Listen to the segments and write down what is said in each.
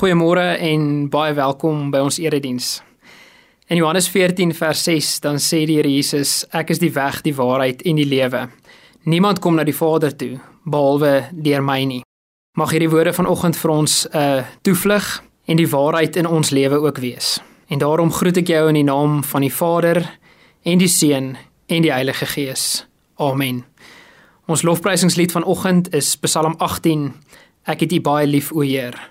Goeiemôre en baie welkom by ons erediens. In Johannes 14 vers 6 dan sê die Here Jesus: Ek is die weg, die waarheid en die lewe. Niemand kom na die Vader toe behalwe deur my nie. Mag hierdie woorde vanoggend vir ons 'n uh, toevlug en die waarheid in ons lewe ook wees. En daarom groet ek jou in die naam van die Vader en die Seun en die Heilige Gees. Amen. Ons lofprysingslied vanoggend is Psalm 18. Ek het U baie lief, o Heer.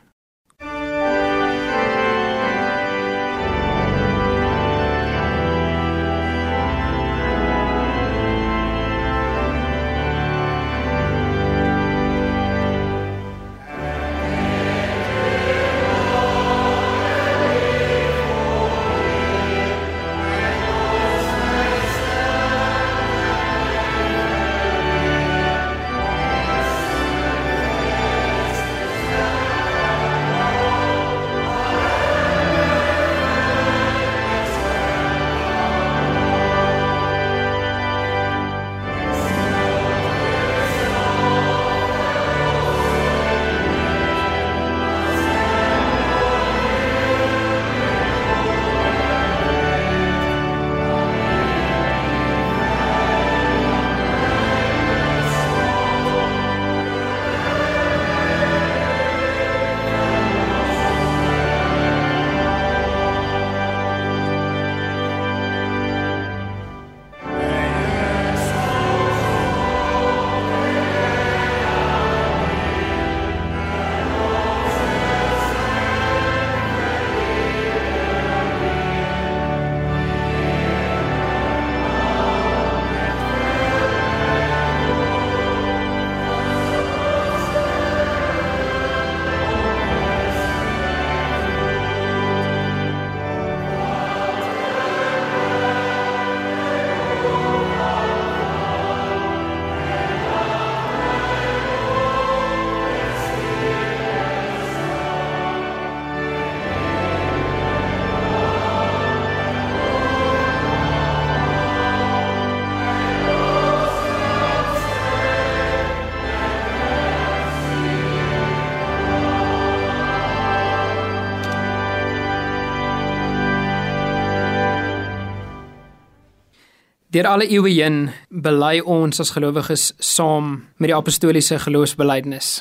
Deur alle eeue heen bely ons as gelowiges saam met die apostoliese geloofsbelijdenis.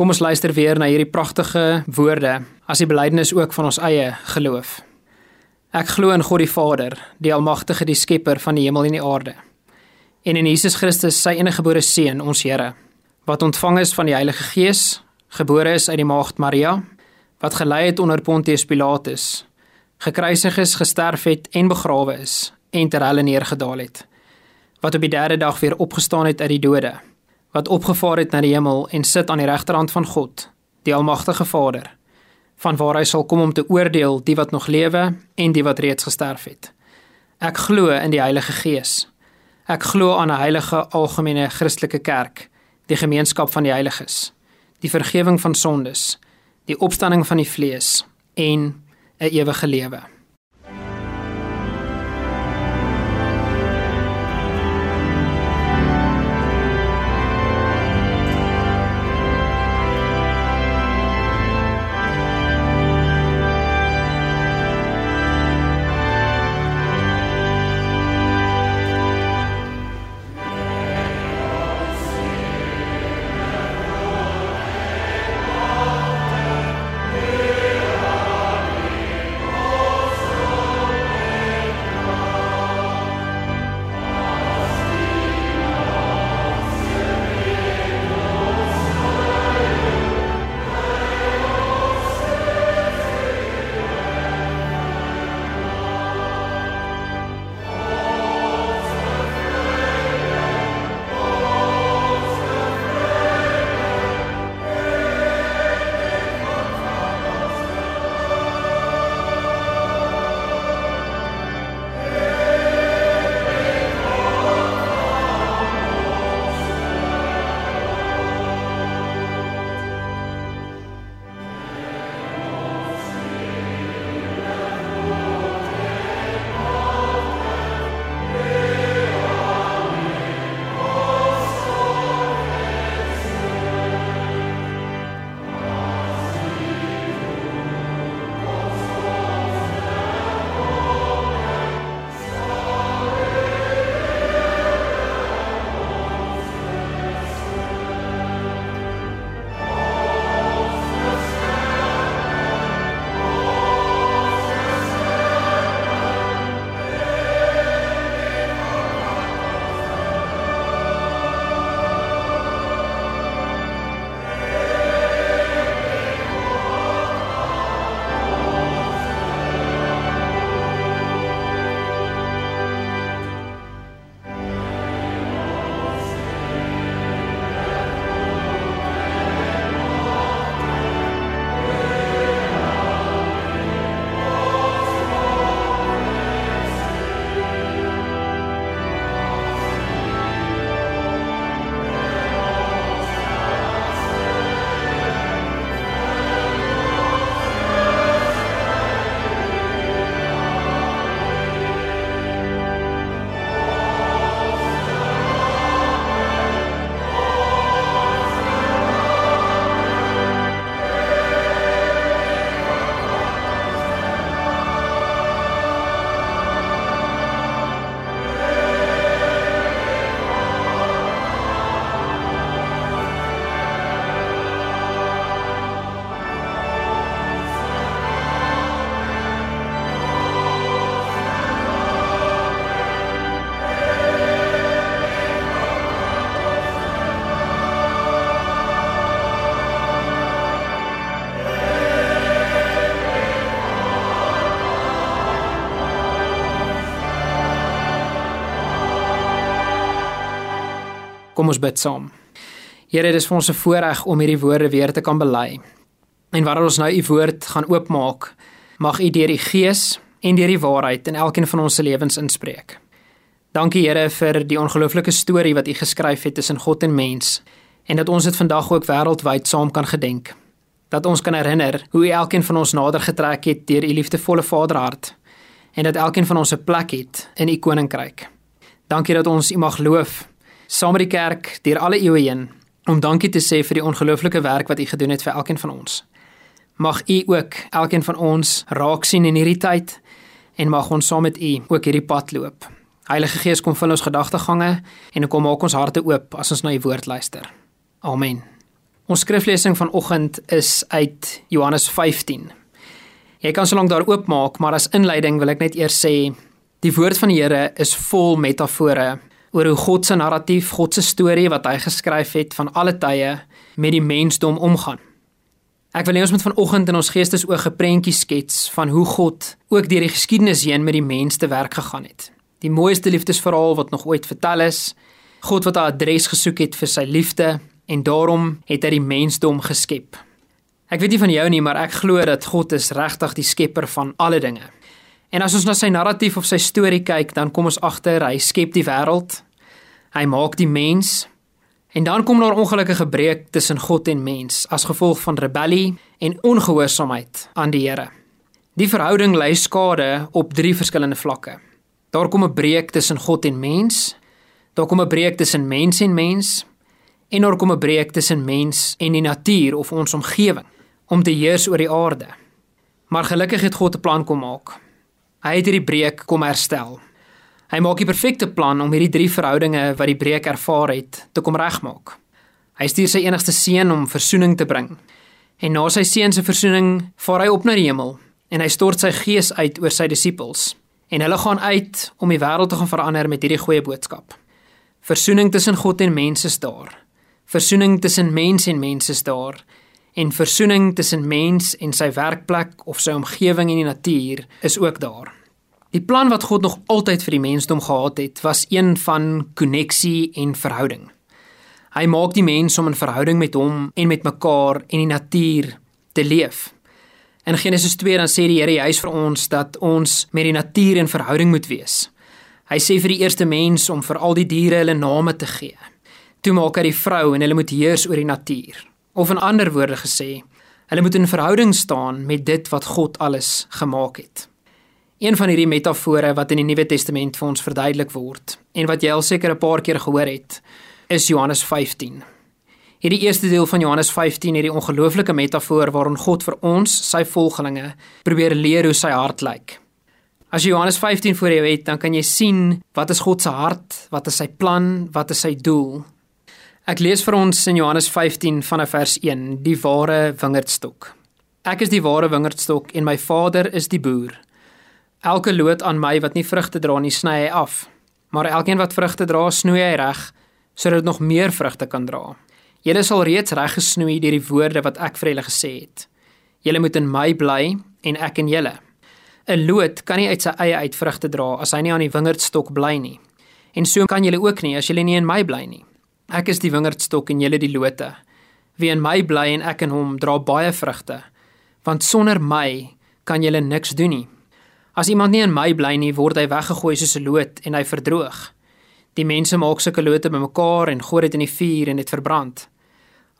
Kom ons luister weer na hierdie pragtige woorde as die belydenis ook van ons eie geloof. Ek glo in God die Vader, die almagtige, die skepper van die hemel en die aarde. En in Jesus Christus, sy eniggebore seun, ons Here, wat ontvang is van die Heilige Gees, gebore is uit die maagd Maria, wat gelei het onder Pontius Pilatus, gekruisig is, gesterf het en begrawe is en ter helle neergedaal het wat op die derde dag weer opgestaan het uit die dode wat opgevaar het na die hemel en sit aan die regterhand van God die almagtige Vader van waar hy sal kom om te oordeel die wat nog lewe en die wat reeds gesterf het. Ek glo in die Heilige Gees. Ek glo aan 'n heilige algemene Christelike kerk die gemeenskap van die heiliges die vergifnis van sondes die opstanding van die vlees en 'n ewige lewe Kom ons bid saam. Here, dit is vir ons 'n voorreg om hierdie woorde weer te kan bely. En wanneer ons nou u woord gaan oopmaak, mag u deur die Gees en deur die waarheid in elkeen van ons se lewens inspreek. Dankie Here vir die ongelooflike storie wat u geskryf het tussen God en mens en dat ons dit vandag ook wêreldwyd saam kan gedenk. Dat ons kan herinner hoe u elkeen van ons nader getrek het deur u liefdevolle Vaderhart en dat elkeen van ons 'n plek het in u koninkryk. Dankie dat ons u mag loof saam met die kerk deur alle eeue heen om dankie te sê vir die ongelooflike werk wat u gedoen het vir elkeen van ons. Mag u ook elkeen van ons raak sien in hierdie tyd en mag ons saam met u ook hierdie pad loop. Heilige Gees kom vul ons gedagtegange en kom maak ons harte oop as ons na u woord luister. Amen. Ons skriflesing vanoggend is uit Johannes 15. Jy kan sōlank daar oopmaak, maar as inleiding wil ek net eers sê die woord van die Here is vol metafore oor hoe God se narratief, God se storie wat hy geskryf het van alle tye met die mensdom omgaan. Ek wil hê ons moet vanoggend in ons geestesoog 'n prentjie skets van hoe God ook deur die geskiedenis heen met die mens te werk gegaan het. Die mooiste liefdesverhaal wat nog ooit vertel is. God wat 'n adres gesoek het vir sy liefde en daarom het hy die mensdom geskep. Ek weet nie van jou nie, maar ek glo dat God is regtig die skepper van alle dinge. En as ons na sy narratief of sy storie kyk, dan kom ons agter hy skep die wêreld. Hy maak die mens en dan kom daar ongelukkige breek tussen God en mens as gevolg van rebellie en ongehoorsaamheid aan die Here. Die verhouding lei skade op drie verskillende vlakke. Daar kom 'n breek tussen God en mens. Daar kom 'n breek tussen mens en mens. En daar kom 'n breek tussen mens en die natuur of ons omgewing om te heers oor die aarde. Maar gelukkig het God 'n plan kom maak. Hy het hierdie breek kom herstel. Hy maak die perfekte plan om hierdie drie verhoudinge wat die breek ervaar het te kom regmaak. Hy stuur sy enigste seun om verzoening te bring. En na sy seun se verzoening vaar hy op na die hemel en hy stort sy gees uit oor sy disippels. En hulle gaan uit om die wêreld te gaan verander met hierdie goeie boodskap. Verzoening tussen God en mense is daar. Verzoening tussen mens en mense is daar en versoening tussen mens en sy werkplek of sy omgewing en die natuur is ook daar. Die plan wat God nog altyd vir die mensdom gehad het, was een van koneksie en verhouding. Hy maak die mens om in verhouding met hom en met mekaar en die natuur te leef. In Genesis 2 dan sê die Here juis vir ons dat ons met die natuur in verhouding moet wees. Hy sê vir die eerste mens om vir al die diere hulle name te gee. Toe maak hy die vrou en hulle moet heers oor die natuur. Of in ander woorde gesê, hulle moet in verhouding staan met dit wat God alles gemaak het. Een van hierdie metafore wat in die Nuwe Testament vir ons verduidelik word en wat jy al seker 'n paar keer gehoor het, is Johannes 15. Hierdie eerste deel van Johannes 15 het die ongelooflike metafoor waarin God vir ons, sy volgelinge, probeer leer hoe sy hart lyk. As jy Johannes 15 voor jou het, dan kan jy sien wat is God se hart, wat is sy plan, wat is sy doel Ek lees vir ons in Johannes 15 vanaf vers 1, die ware wingerdstok. Ek is die ware wingerdstok en my Vader is die boer. Elke loot aan my wat nie vrugte dra nie, sny hy af, maar elkeen wat vrugte dra, snoei hy reg sodat dit nog meer vrugte kan dra. Julle sal reeds reg gesnoei deur die woorde wat ek vir julle gesê het. Julle moet in my bly en ek in julle. 'n Loot kan nie uit sy eie uit vrugte dra as hy nie aan die wingerdstok bly nie. En so kan julle ook nie as julle nie in my bly nie. Ek is die wingerdstok en julle die lote. Wie in my bly en ek in hom, dra baie vrugte. Want sonder my kan julle niks doen nie. As iemand nie in my bly nie, word hy weggegooi soos 'n loot en hy verdroog. Die mense maak sulke lote bymekaar en gooi dit in die vuur en dit verbrand.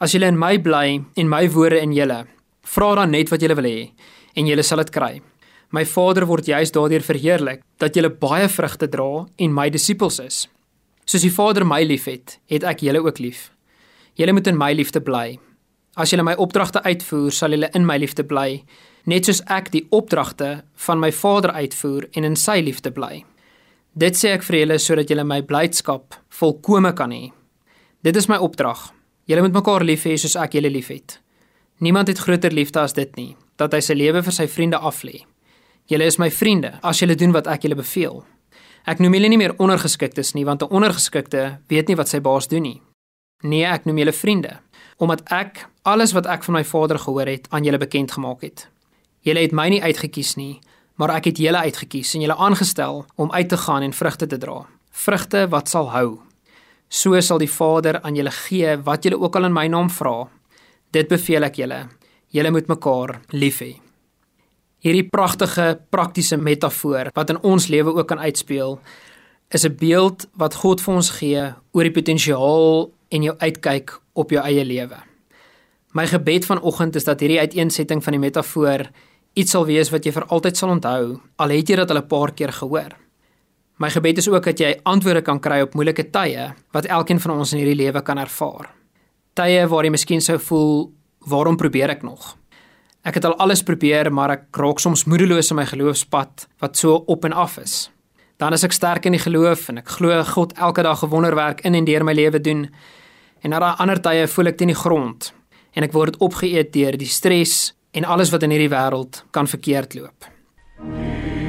As julle in my bly en my woorde in julle, vra dan net wat julle wil hê en julle sal dit kry. My Vader word juis daardeur verheerlik dat julle baie vrugte dra en my disippels is. Soos die Vader my liefhet, het ek julle ook lief. Julle moet in my liefde bly. As julle my opdragte uitvoer, sal julle in my liefde bly, net soos ek die opdragte van my Vader uitvoer en in sy liefde bly. Dit sê ek vir julle sodat julle my blydskap volkome kan hê. Dit is my opdrag. Julle moet mekaar lief hê soos ek julle liefhet. Niemand het groter liefde as dit nie, dat hy sy lewe vir sy vriende aflê. Julle is my vriende as julle doen wat ek julle beveel. Ek noem julle nie meer ondergeskiktes nie, want 'n ondergeskikte weet nie wat sy baas doen nie. Nee, ek noem julle vriende, omdat ek alles wat ek van my Vader gehoor het aan julle bekend gemaak het. Julle het my nie uitgekies nie, maar ek het julle uitgekies en julle aangestel om uit te gaan en vrugte te dra. Vrugte wat sal hou. so sal die Vader aan julle gee wat julle ook al in my naam vra. Dit beveel ek julle. Julle moet mekaar lief hê. Hierdie pragtige praktiese metafoor wat in ons lewe ook kan uitspeel, is 'n beeld wat God vir ons gee oor die potensiaal en jou uitkyk op jou eie lewe. My gebed vanoggend is dat hierdie uiteensetting van die metafoor iets sal wees wat jy vir altyd sal onthou, al het jy dit al 'n paar keer gehoor. My gebed is ook dat jy antwoorde kan kry op moeilike tye wat elkeen van ons in hierdie lewe kan ervaar. Tye waar jy miskien sou voel, waarom probeer ek nog? Ek het al alles probeer, maar ek raak soms moedeloos in my geloofspad wat so op en af is. Dan is ek sterk in die geloof en ek glo God elke dag 'n wonderwerk in en deur my lewe doen. En na ander tye voel ek teen die grond en ek word opgeëet deur die stres en alles wat in hierdie wêreld kan verkeerd loop. Nee.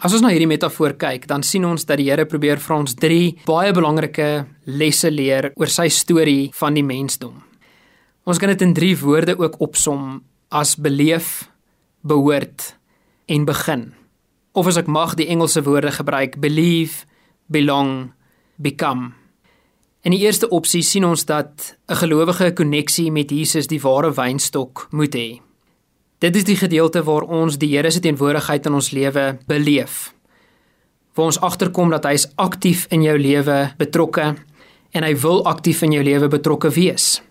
As ons na hierdie metafoor kyk, dan sien ons dat die Here probeer vir ons drie baie belangrike lesse leer oor sy storie van die mensdom. Ons kan dit in drie woorde ook opsom as beleef, behoort en begin. Of as ek mag die Engelse woorde gebruik, believe, belong, become. In die eerste opsie sien ons dat 'n gelowige 'n koneksie met Jesus die ware wynstok moet hê. Dit is die gedeelte waar ons die Here se teenwoordigheid in ons lewe beleef. Waar ons agterkom dat hy is aktief in jou lewe betrokke en hy wil aktief in jou lewe betrokke wees.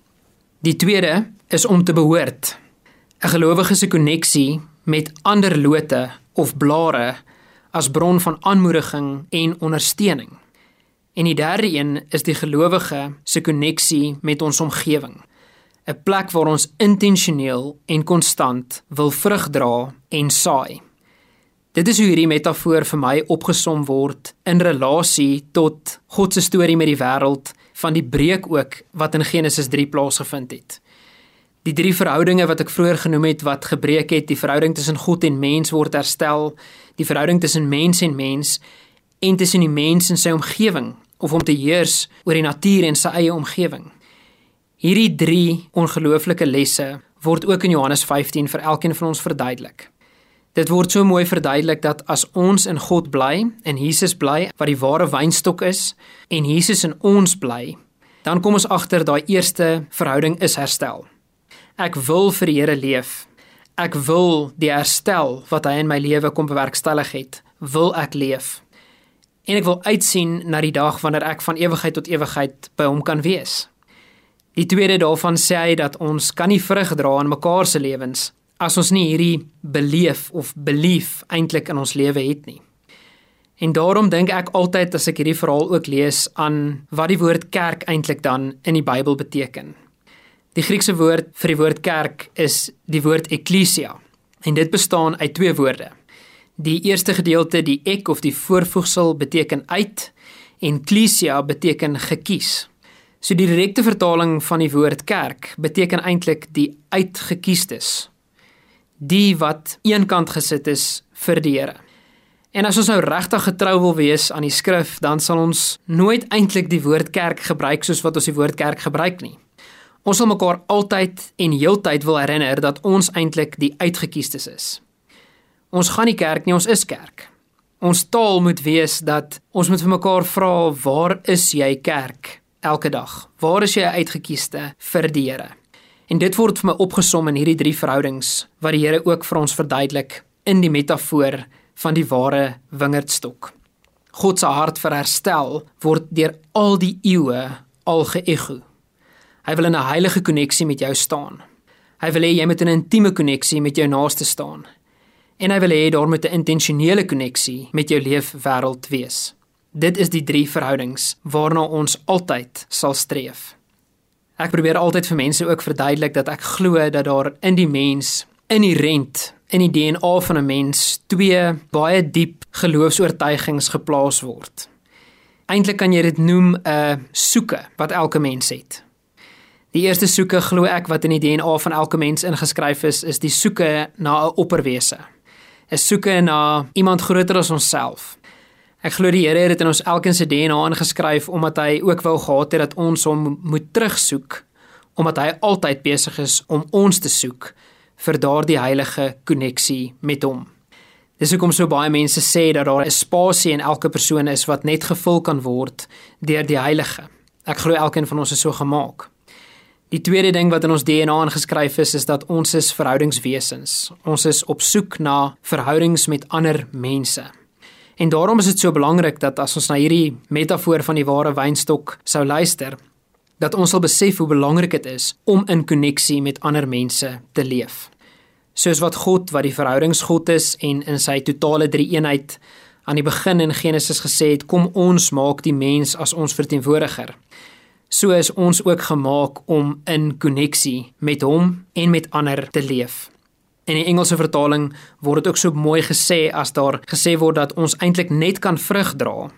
Die tweede is om te behoort. 'n Gelowige se koneksie met ander lote of blare as bron van aanmoediging en ondersteuning. En die derde een is die gelowige se koneksie met ons omgewing. 'n plek waar ons intentioneel en konstant wil vrug dra en saai. Dit is hoe hierdie metafoor vir my opgesom word in relasie tot God se storie met die wêreld van die breek ook wat in Genesis 3 plaasgevind het. Die drie verhoudinge wat ek vroeër genoem het wat gebreek het, die verhouding tussen God en mens word herstel, die verhouding tussen mens en mens en tussen die mens en sy omgewing of om te heers oor die natuur en sy eie omgewing. Hierdie 3 ongelooflike lesse word ook in Johannes 15 vir elkeen van ons verduidelik. Dit word so mooi verduidelik dat as ons in God bly en Jesus bly wat die ware wynstok is en Jesus in ons bly, dan kom ons agter daai eerste verhouding is herstel. Ek wil vir die Here leef. Ek wil die herstel wat hy in my lewe kom bewerkstellig het, wil ek leef. En ek wil uitsien na die dag wanneer ek van ewigheid tot ewigheid by hom kan wees. Die tweede daarvan sê hy dat ons kan nie vrug dra in mekaar se lewens as ons nie hierdie beleef of belief eintlik in ons lewe het nie. En daarom dink ek altyd as ek hierdie verhaal ook lees aan wat die woord kerk eintlik dan in die Bybel beteken. Die Griekse woord vir die woord kerk is die woord ekklesia en dit bestaan uit twee woorde. Die eerste gedeelte, die ek of die voorvoegsel beteken uit en klesia beteken gekies. So die direkte vertaling van die woord kerk beteken eintlik die uitgekiestes. Die wat eenkant gesit is vir die Here. En as ons nou regtig getrou wil wees aan die skrif, dan sal ons nooit eintlik die woord kerk gebruik soos wat ons die woord kerk gebruik nie. Ons sal mekaar altyd en heeltyd wil herinner dat ons eintlik die uitgekiestes is. Ons gaan nie kerk nie, ons is kerk. Ons taal moet wees dat ons moet vir mekaar vra, waar is jy kerk? Elke dag. Waar is jy uitgekieste vir die Here? En dit word vir my opgesom in hierdie drie verhoudings wat die Here ook vir ons verduidelik in die metafoor van die ware wingerdstok. God se hart vir herstel word deur al die eeue al geëgo. Hy wil in 'n heilige koneksie met jou staan. Hy wil hê jy moet in 'n intieme koneksie met jou naaste staan. En hy wil hê daar moet 'n intentionele koneksie met jou leefwêreld wees. Dit is die drie verhoudings waarna ons altyd sal streef. Ek probeer altyd vir mense ook verduidelik dat ek glo dat daar in die mens inherent in die DNA van 'n mens twee baie diep geloofs-oortuigings geplaas word. Eintlik kan jy dit noem 'n soeke wat elke mens het. Die eerste soeke glo ek wat in die DNA van elke mens ingeskryf is, is die soeke na 'n opperwese. 'n Soeke na iemand groter as onsself. Ek glo die Here het dit in ons elkeen se DNA ingeskryf omdat hy ook wou gehad het dat ons hom moet terugsoek omdat hy altyd besig is om ons te soek vir daardie heilige koneksie met hom. Dis hoekom so baie mense sê dat daar 'n spasie in elke persoon is wat net gevul kan word deur die heilige. Ek glo elkeen van ons is so gemaak. Die tweede ding wat in ons DNA ingeskryf is, is dat ons is verhoudingswesens. Ons is op soek na verhoudings met ander mense. En daarom is dit so belangrik dat as ons na hierdie metafoor van die ware wynstok sou luister, dat ons sal besef hoe belangrik dit is om in koneksie met ander mense te leef. Soos wat God wat die verhoudingsgod is en in sy totale drie-eenheid aan die begin in Genesis gesê het, kom ons maak die mens as ons verteenwoordiger. So is ons ook gemaak om in koneksie met hom en met ander te leef. In die Engelse vertaling word dit ook so mooi gesê as daar gesê word dat ons eintlik net kan vrug dra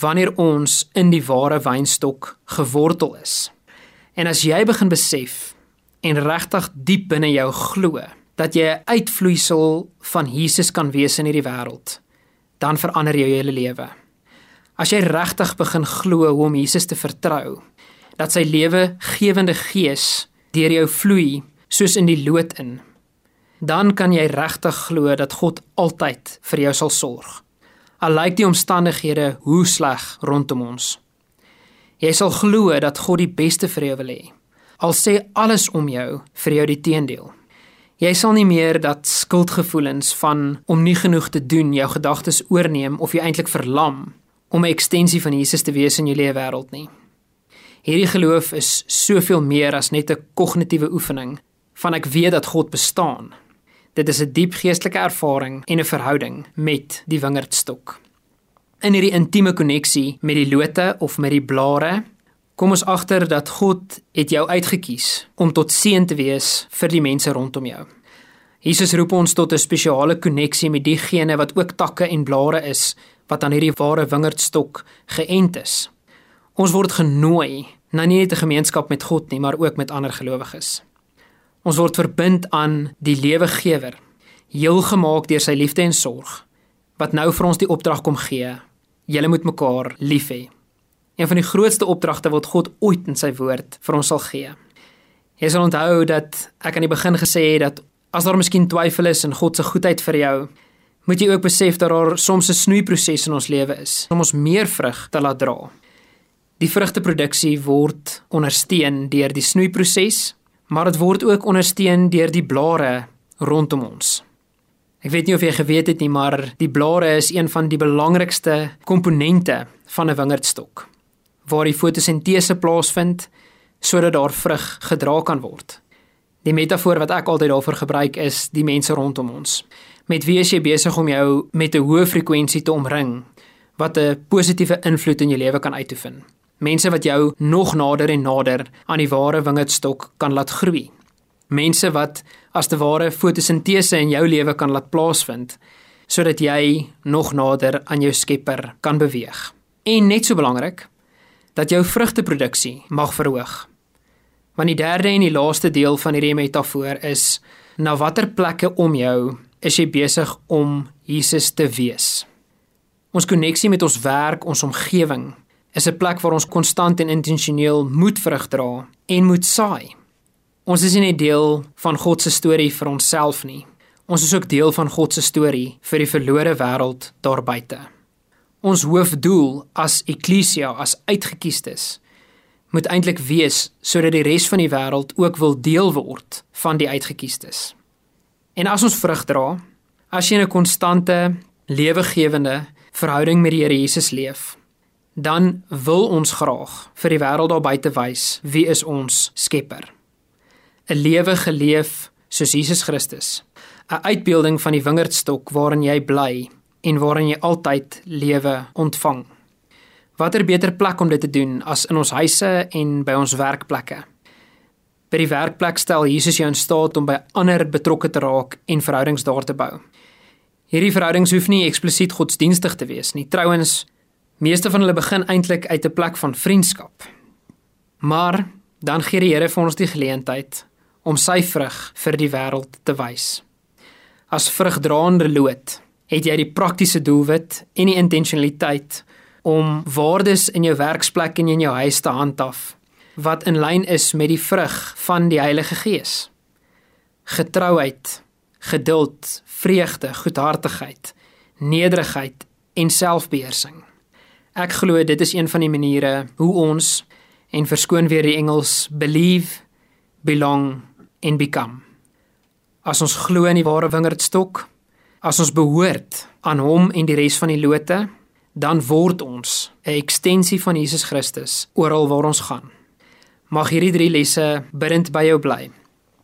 wanneer ons in die ware wynstok gewortel is. En as jy begin besef en regtig diep binne jou glo dat jy 'n uitvloeisel van Jesus kan wees in hierdie wêreld, dan verander jou hele lewe. As jy regtig begin glo hoe om Jesus te vertrou, dat sy lewe gewende gees deur jou vloei soos in die lood in, dan kan jy regtig glo dat God altyd vir jou sal sorg al lyk die omstandighede hoe sleg rondom ons. Jy sal glo dat God die beste vir jou wil hê. Al sê alles om jou vir jou die teendeel. Jy sal nie meer dat skuldgevoelens van om nie genoeg te doen jou gedagtes oorneem of jy eintlik verlam om 'n ekstensie van Jesus te wees in jou lewe wêreld nie. Hierdie geloof is soveel meer as net 'n kognitiewe oefening van ek weet dat God bestaan Dit is 'n diep geestelike ervaring en 'n verhouding met die wingerdstok. In hierdie intieme koneksie met die lote of met die blare, kom ons agter dat God het jou uitgekies om tot seën te wees vir die mense rondom jou. Jesus roep ons tot 'n spesiale koneksie met diegene wat ook takke en blare is wat aan hierdie ware wingerdstok geënt is. Ons word genooi na nie net 'n gemeenskap met God nie, maar ook met ander gelowiges. Ons word verbind aan die lewegewer, heel gemaak deur sy liefde en sorg, wat nou vir ons die opdrag kom gee. Julle moet mekaar lief hê. Een van die grootste opdragte wat God ooit in sy woord vir ons sal gee. Jy sal onthou dat ek aan die begin gesê het dat as daar miskien twyfel is in God se goedheid vir jou, moet jy ook besef dat daar soms 'n snoeiproses in ons lewe is om ons meer vrug te laat dra. Die vrugteproduksie word ondersteun deur die snoeiproses maar dit word ook ondersteun deur die blare rondom ons. Ek weet nie of jy geweet het nie, maar die blare is een van die belangrikste komponente van 'n wingerdstok waar die fotosintese plaasvind sodat daar vrug gedra kan word. Die metafoor wat ek altyd daarvoor gebruik is die mense rondom ons. Met wie is jy besig om jou met 'n hoë frekwensie te omring wat 'n positiewe invloed in jou lewe kan uitoefen? Mense wat jou nog nader en nader aan die ware wingerdstok kan laat groei. Mense wat as te ware fotosintese in jou lewe kan laat plaasvind sodat jy nog nader aan jou Skepper kan beweeg. En net so belangrik dat jou vrugteproduksie mag verhoog. Want die derde en die laaste deel van hierdie metafoor is na watter plekke om jou is jy besig om Jesus te wees. Ons koneksie met ons werk, ons omgewing, is 'n plek waar ons konstant en intentioneel moet vrug dra en moet saai. Ons is nie net deel van God se storie vir onsself nie. Ons is ook deel van God se storie vir die verlore wêreld daar buite. Ons hoofdoel as eklesia, as uitgekiestes, moet eintlik wees sodat die res van die wêreld ook wil deel word van die uitgekiestes. En as ons vrug dra, As jy 'n konstante, lewegewende verhouding met die Here Jesus leef, dan wil ons graag vir die wêreld daar buite wys wie is ons Skepper. 'n Lewe geleef soos Jesus Christus, 'n uitbeelding van die wingerdstok waarin jy bly en waarin jy altyd lewe ontvang. Watter beter plek om dit te doen as in ons huise en by ons werkplekke? By die werkplek stel Jesus jou in staat om by ander betrokke te raak en verhoudings daar te bou. Hierdie verhoudings hoef nie eksplisiet godsdienstig te wees nie. Trouwens, meeste van hulle begin eintlik uit 'n plek van vriendskap. Maar dan gee die Here vir ons die geleentheid om sy vrug vir die wêreld te wys. As vrugdraende loot, het jy die praktiese doelwit en die intentionaliteit om waardes in jou werksplek en in jou huis te handhaaf wat in lyn is met die vrug van die Heilige Gees. Getrouheid, geduld, vreugde, goedhartigheid, nederigheid en selfbeheersing. Ek glo dit is een van die maniere hoe ons en verskoon weer die Engels believe, belong en become. As ons glo in die ware wingerdstok, as ons behoort aan hom en die res van die lote, dan word ons 'n ekstensie van Jesus Christus oral waar ons gaan. Mag hierdie drie lesse bidend by jou bly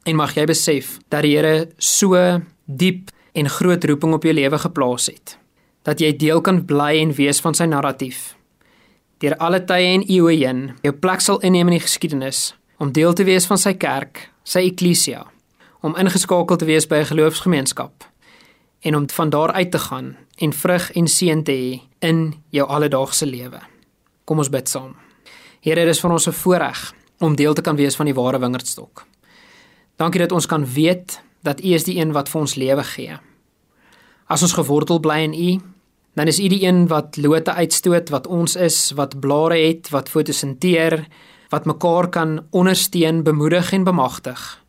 en mag jy besef dat die Here so diep en groot roeping op jou lewe geplaas het. Dat jy deel kan bly en wees van sy narratief. Deur alle tye en eeue heen jou plek sal inneem in die geskiedenis om deel te wees van sy kerk, sy eklesia, om ingeskakel te wees by 'n geloofsgemeenskap en om van daar uit te gaan en vrug en seën te hê in jou alledaagse lewe. Kom ons bid saam. Here, dit is vir ons 'n voorreg om deel te kan wees van die ware wingerdstok. Dankie dat ons kan weet dat U is die een wat vir ons lewe gee. As ons gewortel bly in U, dan is U die een wat lote uitstoot wat ons is, wat blare het, wat fotosinteer, wat mekaar kan ondersteun, bemoedig en bemagtig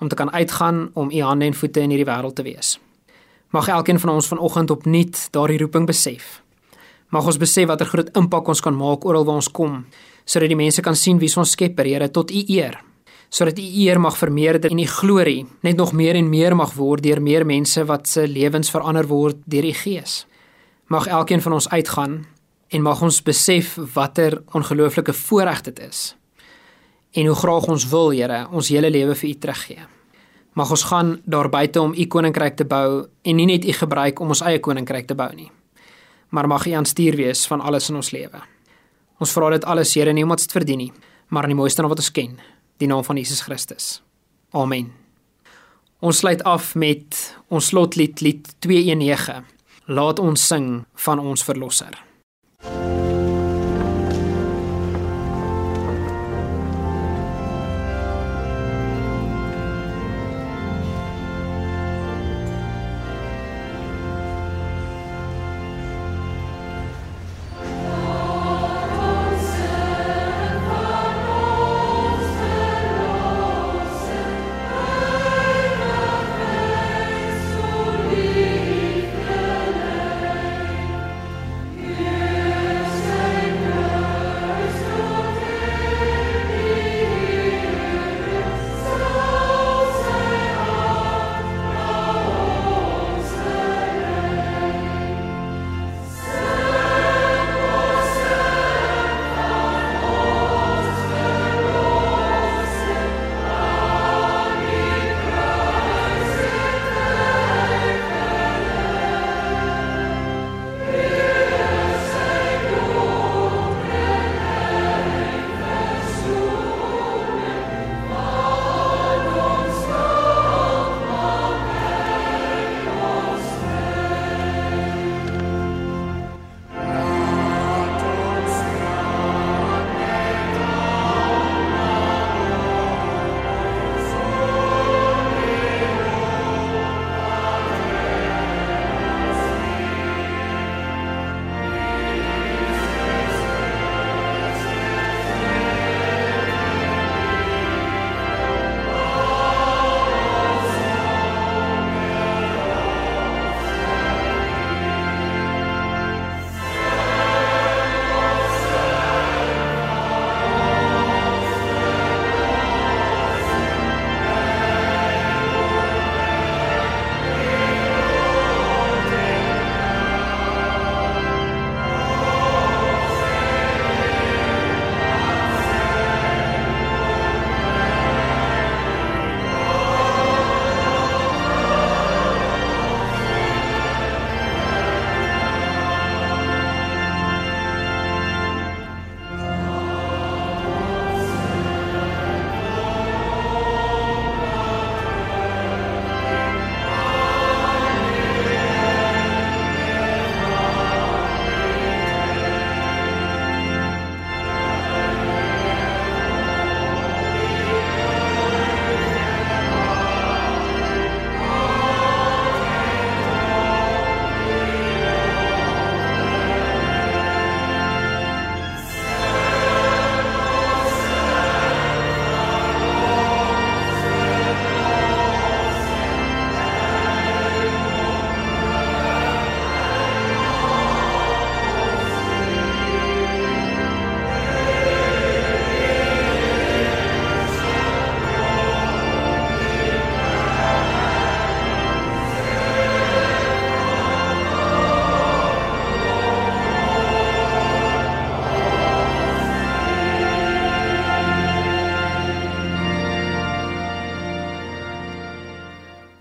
om te kan uitgaan om U hande en voete in hierdie wêreld te wees. Mag elkeen van ons vanoggend opnuut daardie roeping besef. Mag ons besef watter groot impak ons kan maak oral waar ons kom, sodat die mense kan sien wie ons Skepper, Here, tot U eer sodat u eer mag vermeerder en die glorie net nog meer en meer mag word deur meer mense wat se lewens verander word deur u gees. Mag elkeen van ons uitgaan en mag ons besef watter ongelooflike voorreg dit is. En hoe graag ons wil, Here, ons hele lewe vir u teruggee. Mag ons gaan daar buite om u koninkryk te bou en nie net u gebruik om ons eie koninkryk te bou nie. Maar mag u aanstuur wees van alles in ons lewe. Ons vra dit alles, Here, nie omdat dit verdien nie, maar in die mooiste naam wat ons ken die naam van Jesus Christus. Amen. Ons sluit af met ons slotlied lied 219. Laat ons sing van ons verlosser.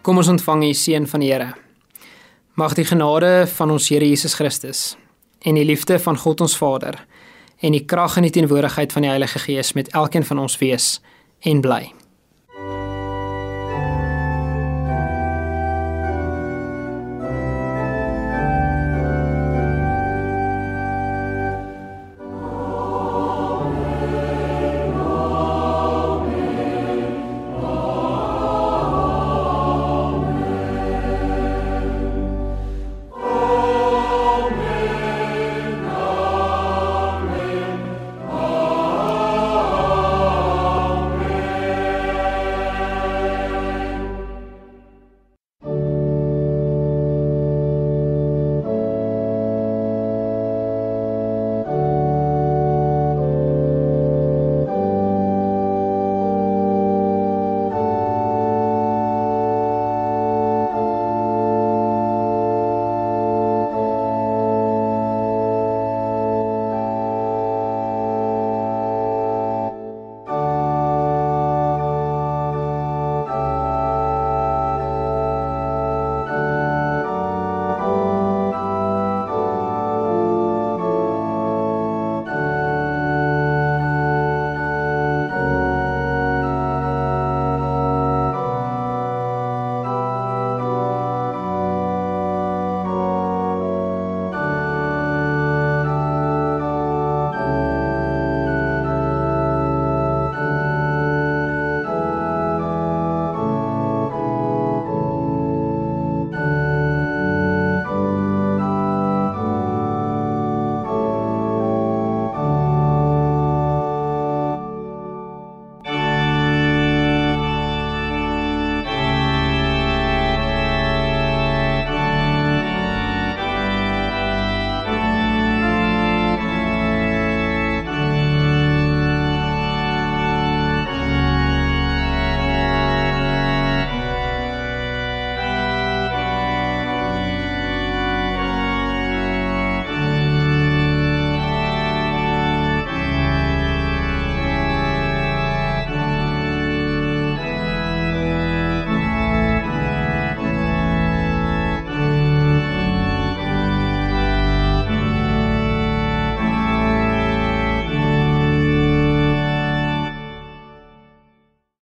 Kom ons ontvang die seën van die Here. Mag die genade van ons Here Jesus Christus en die liefde van God ons Vader en die krag en die teenwoordigheid van die Heilige Gees met elkeen van ons wees en bly.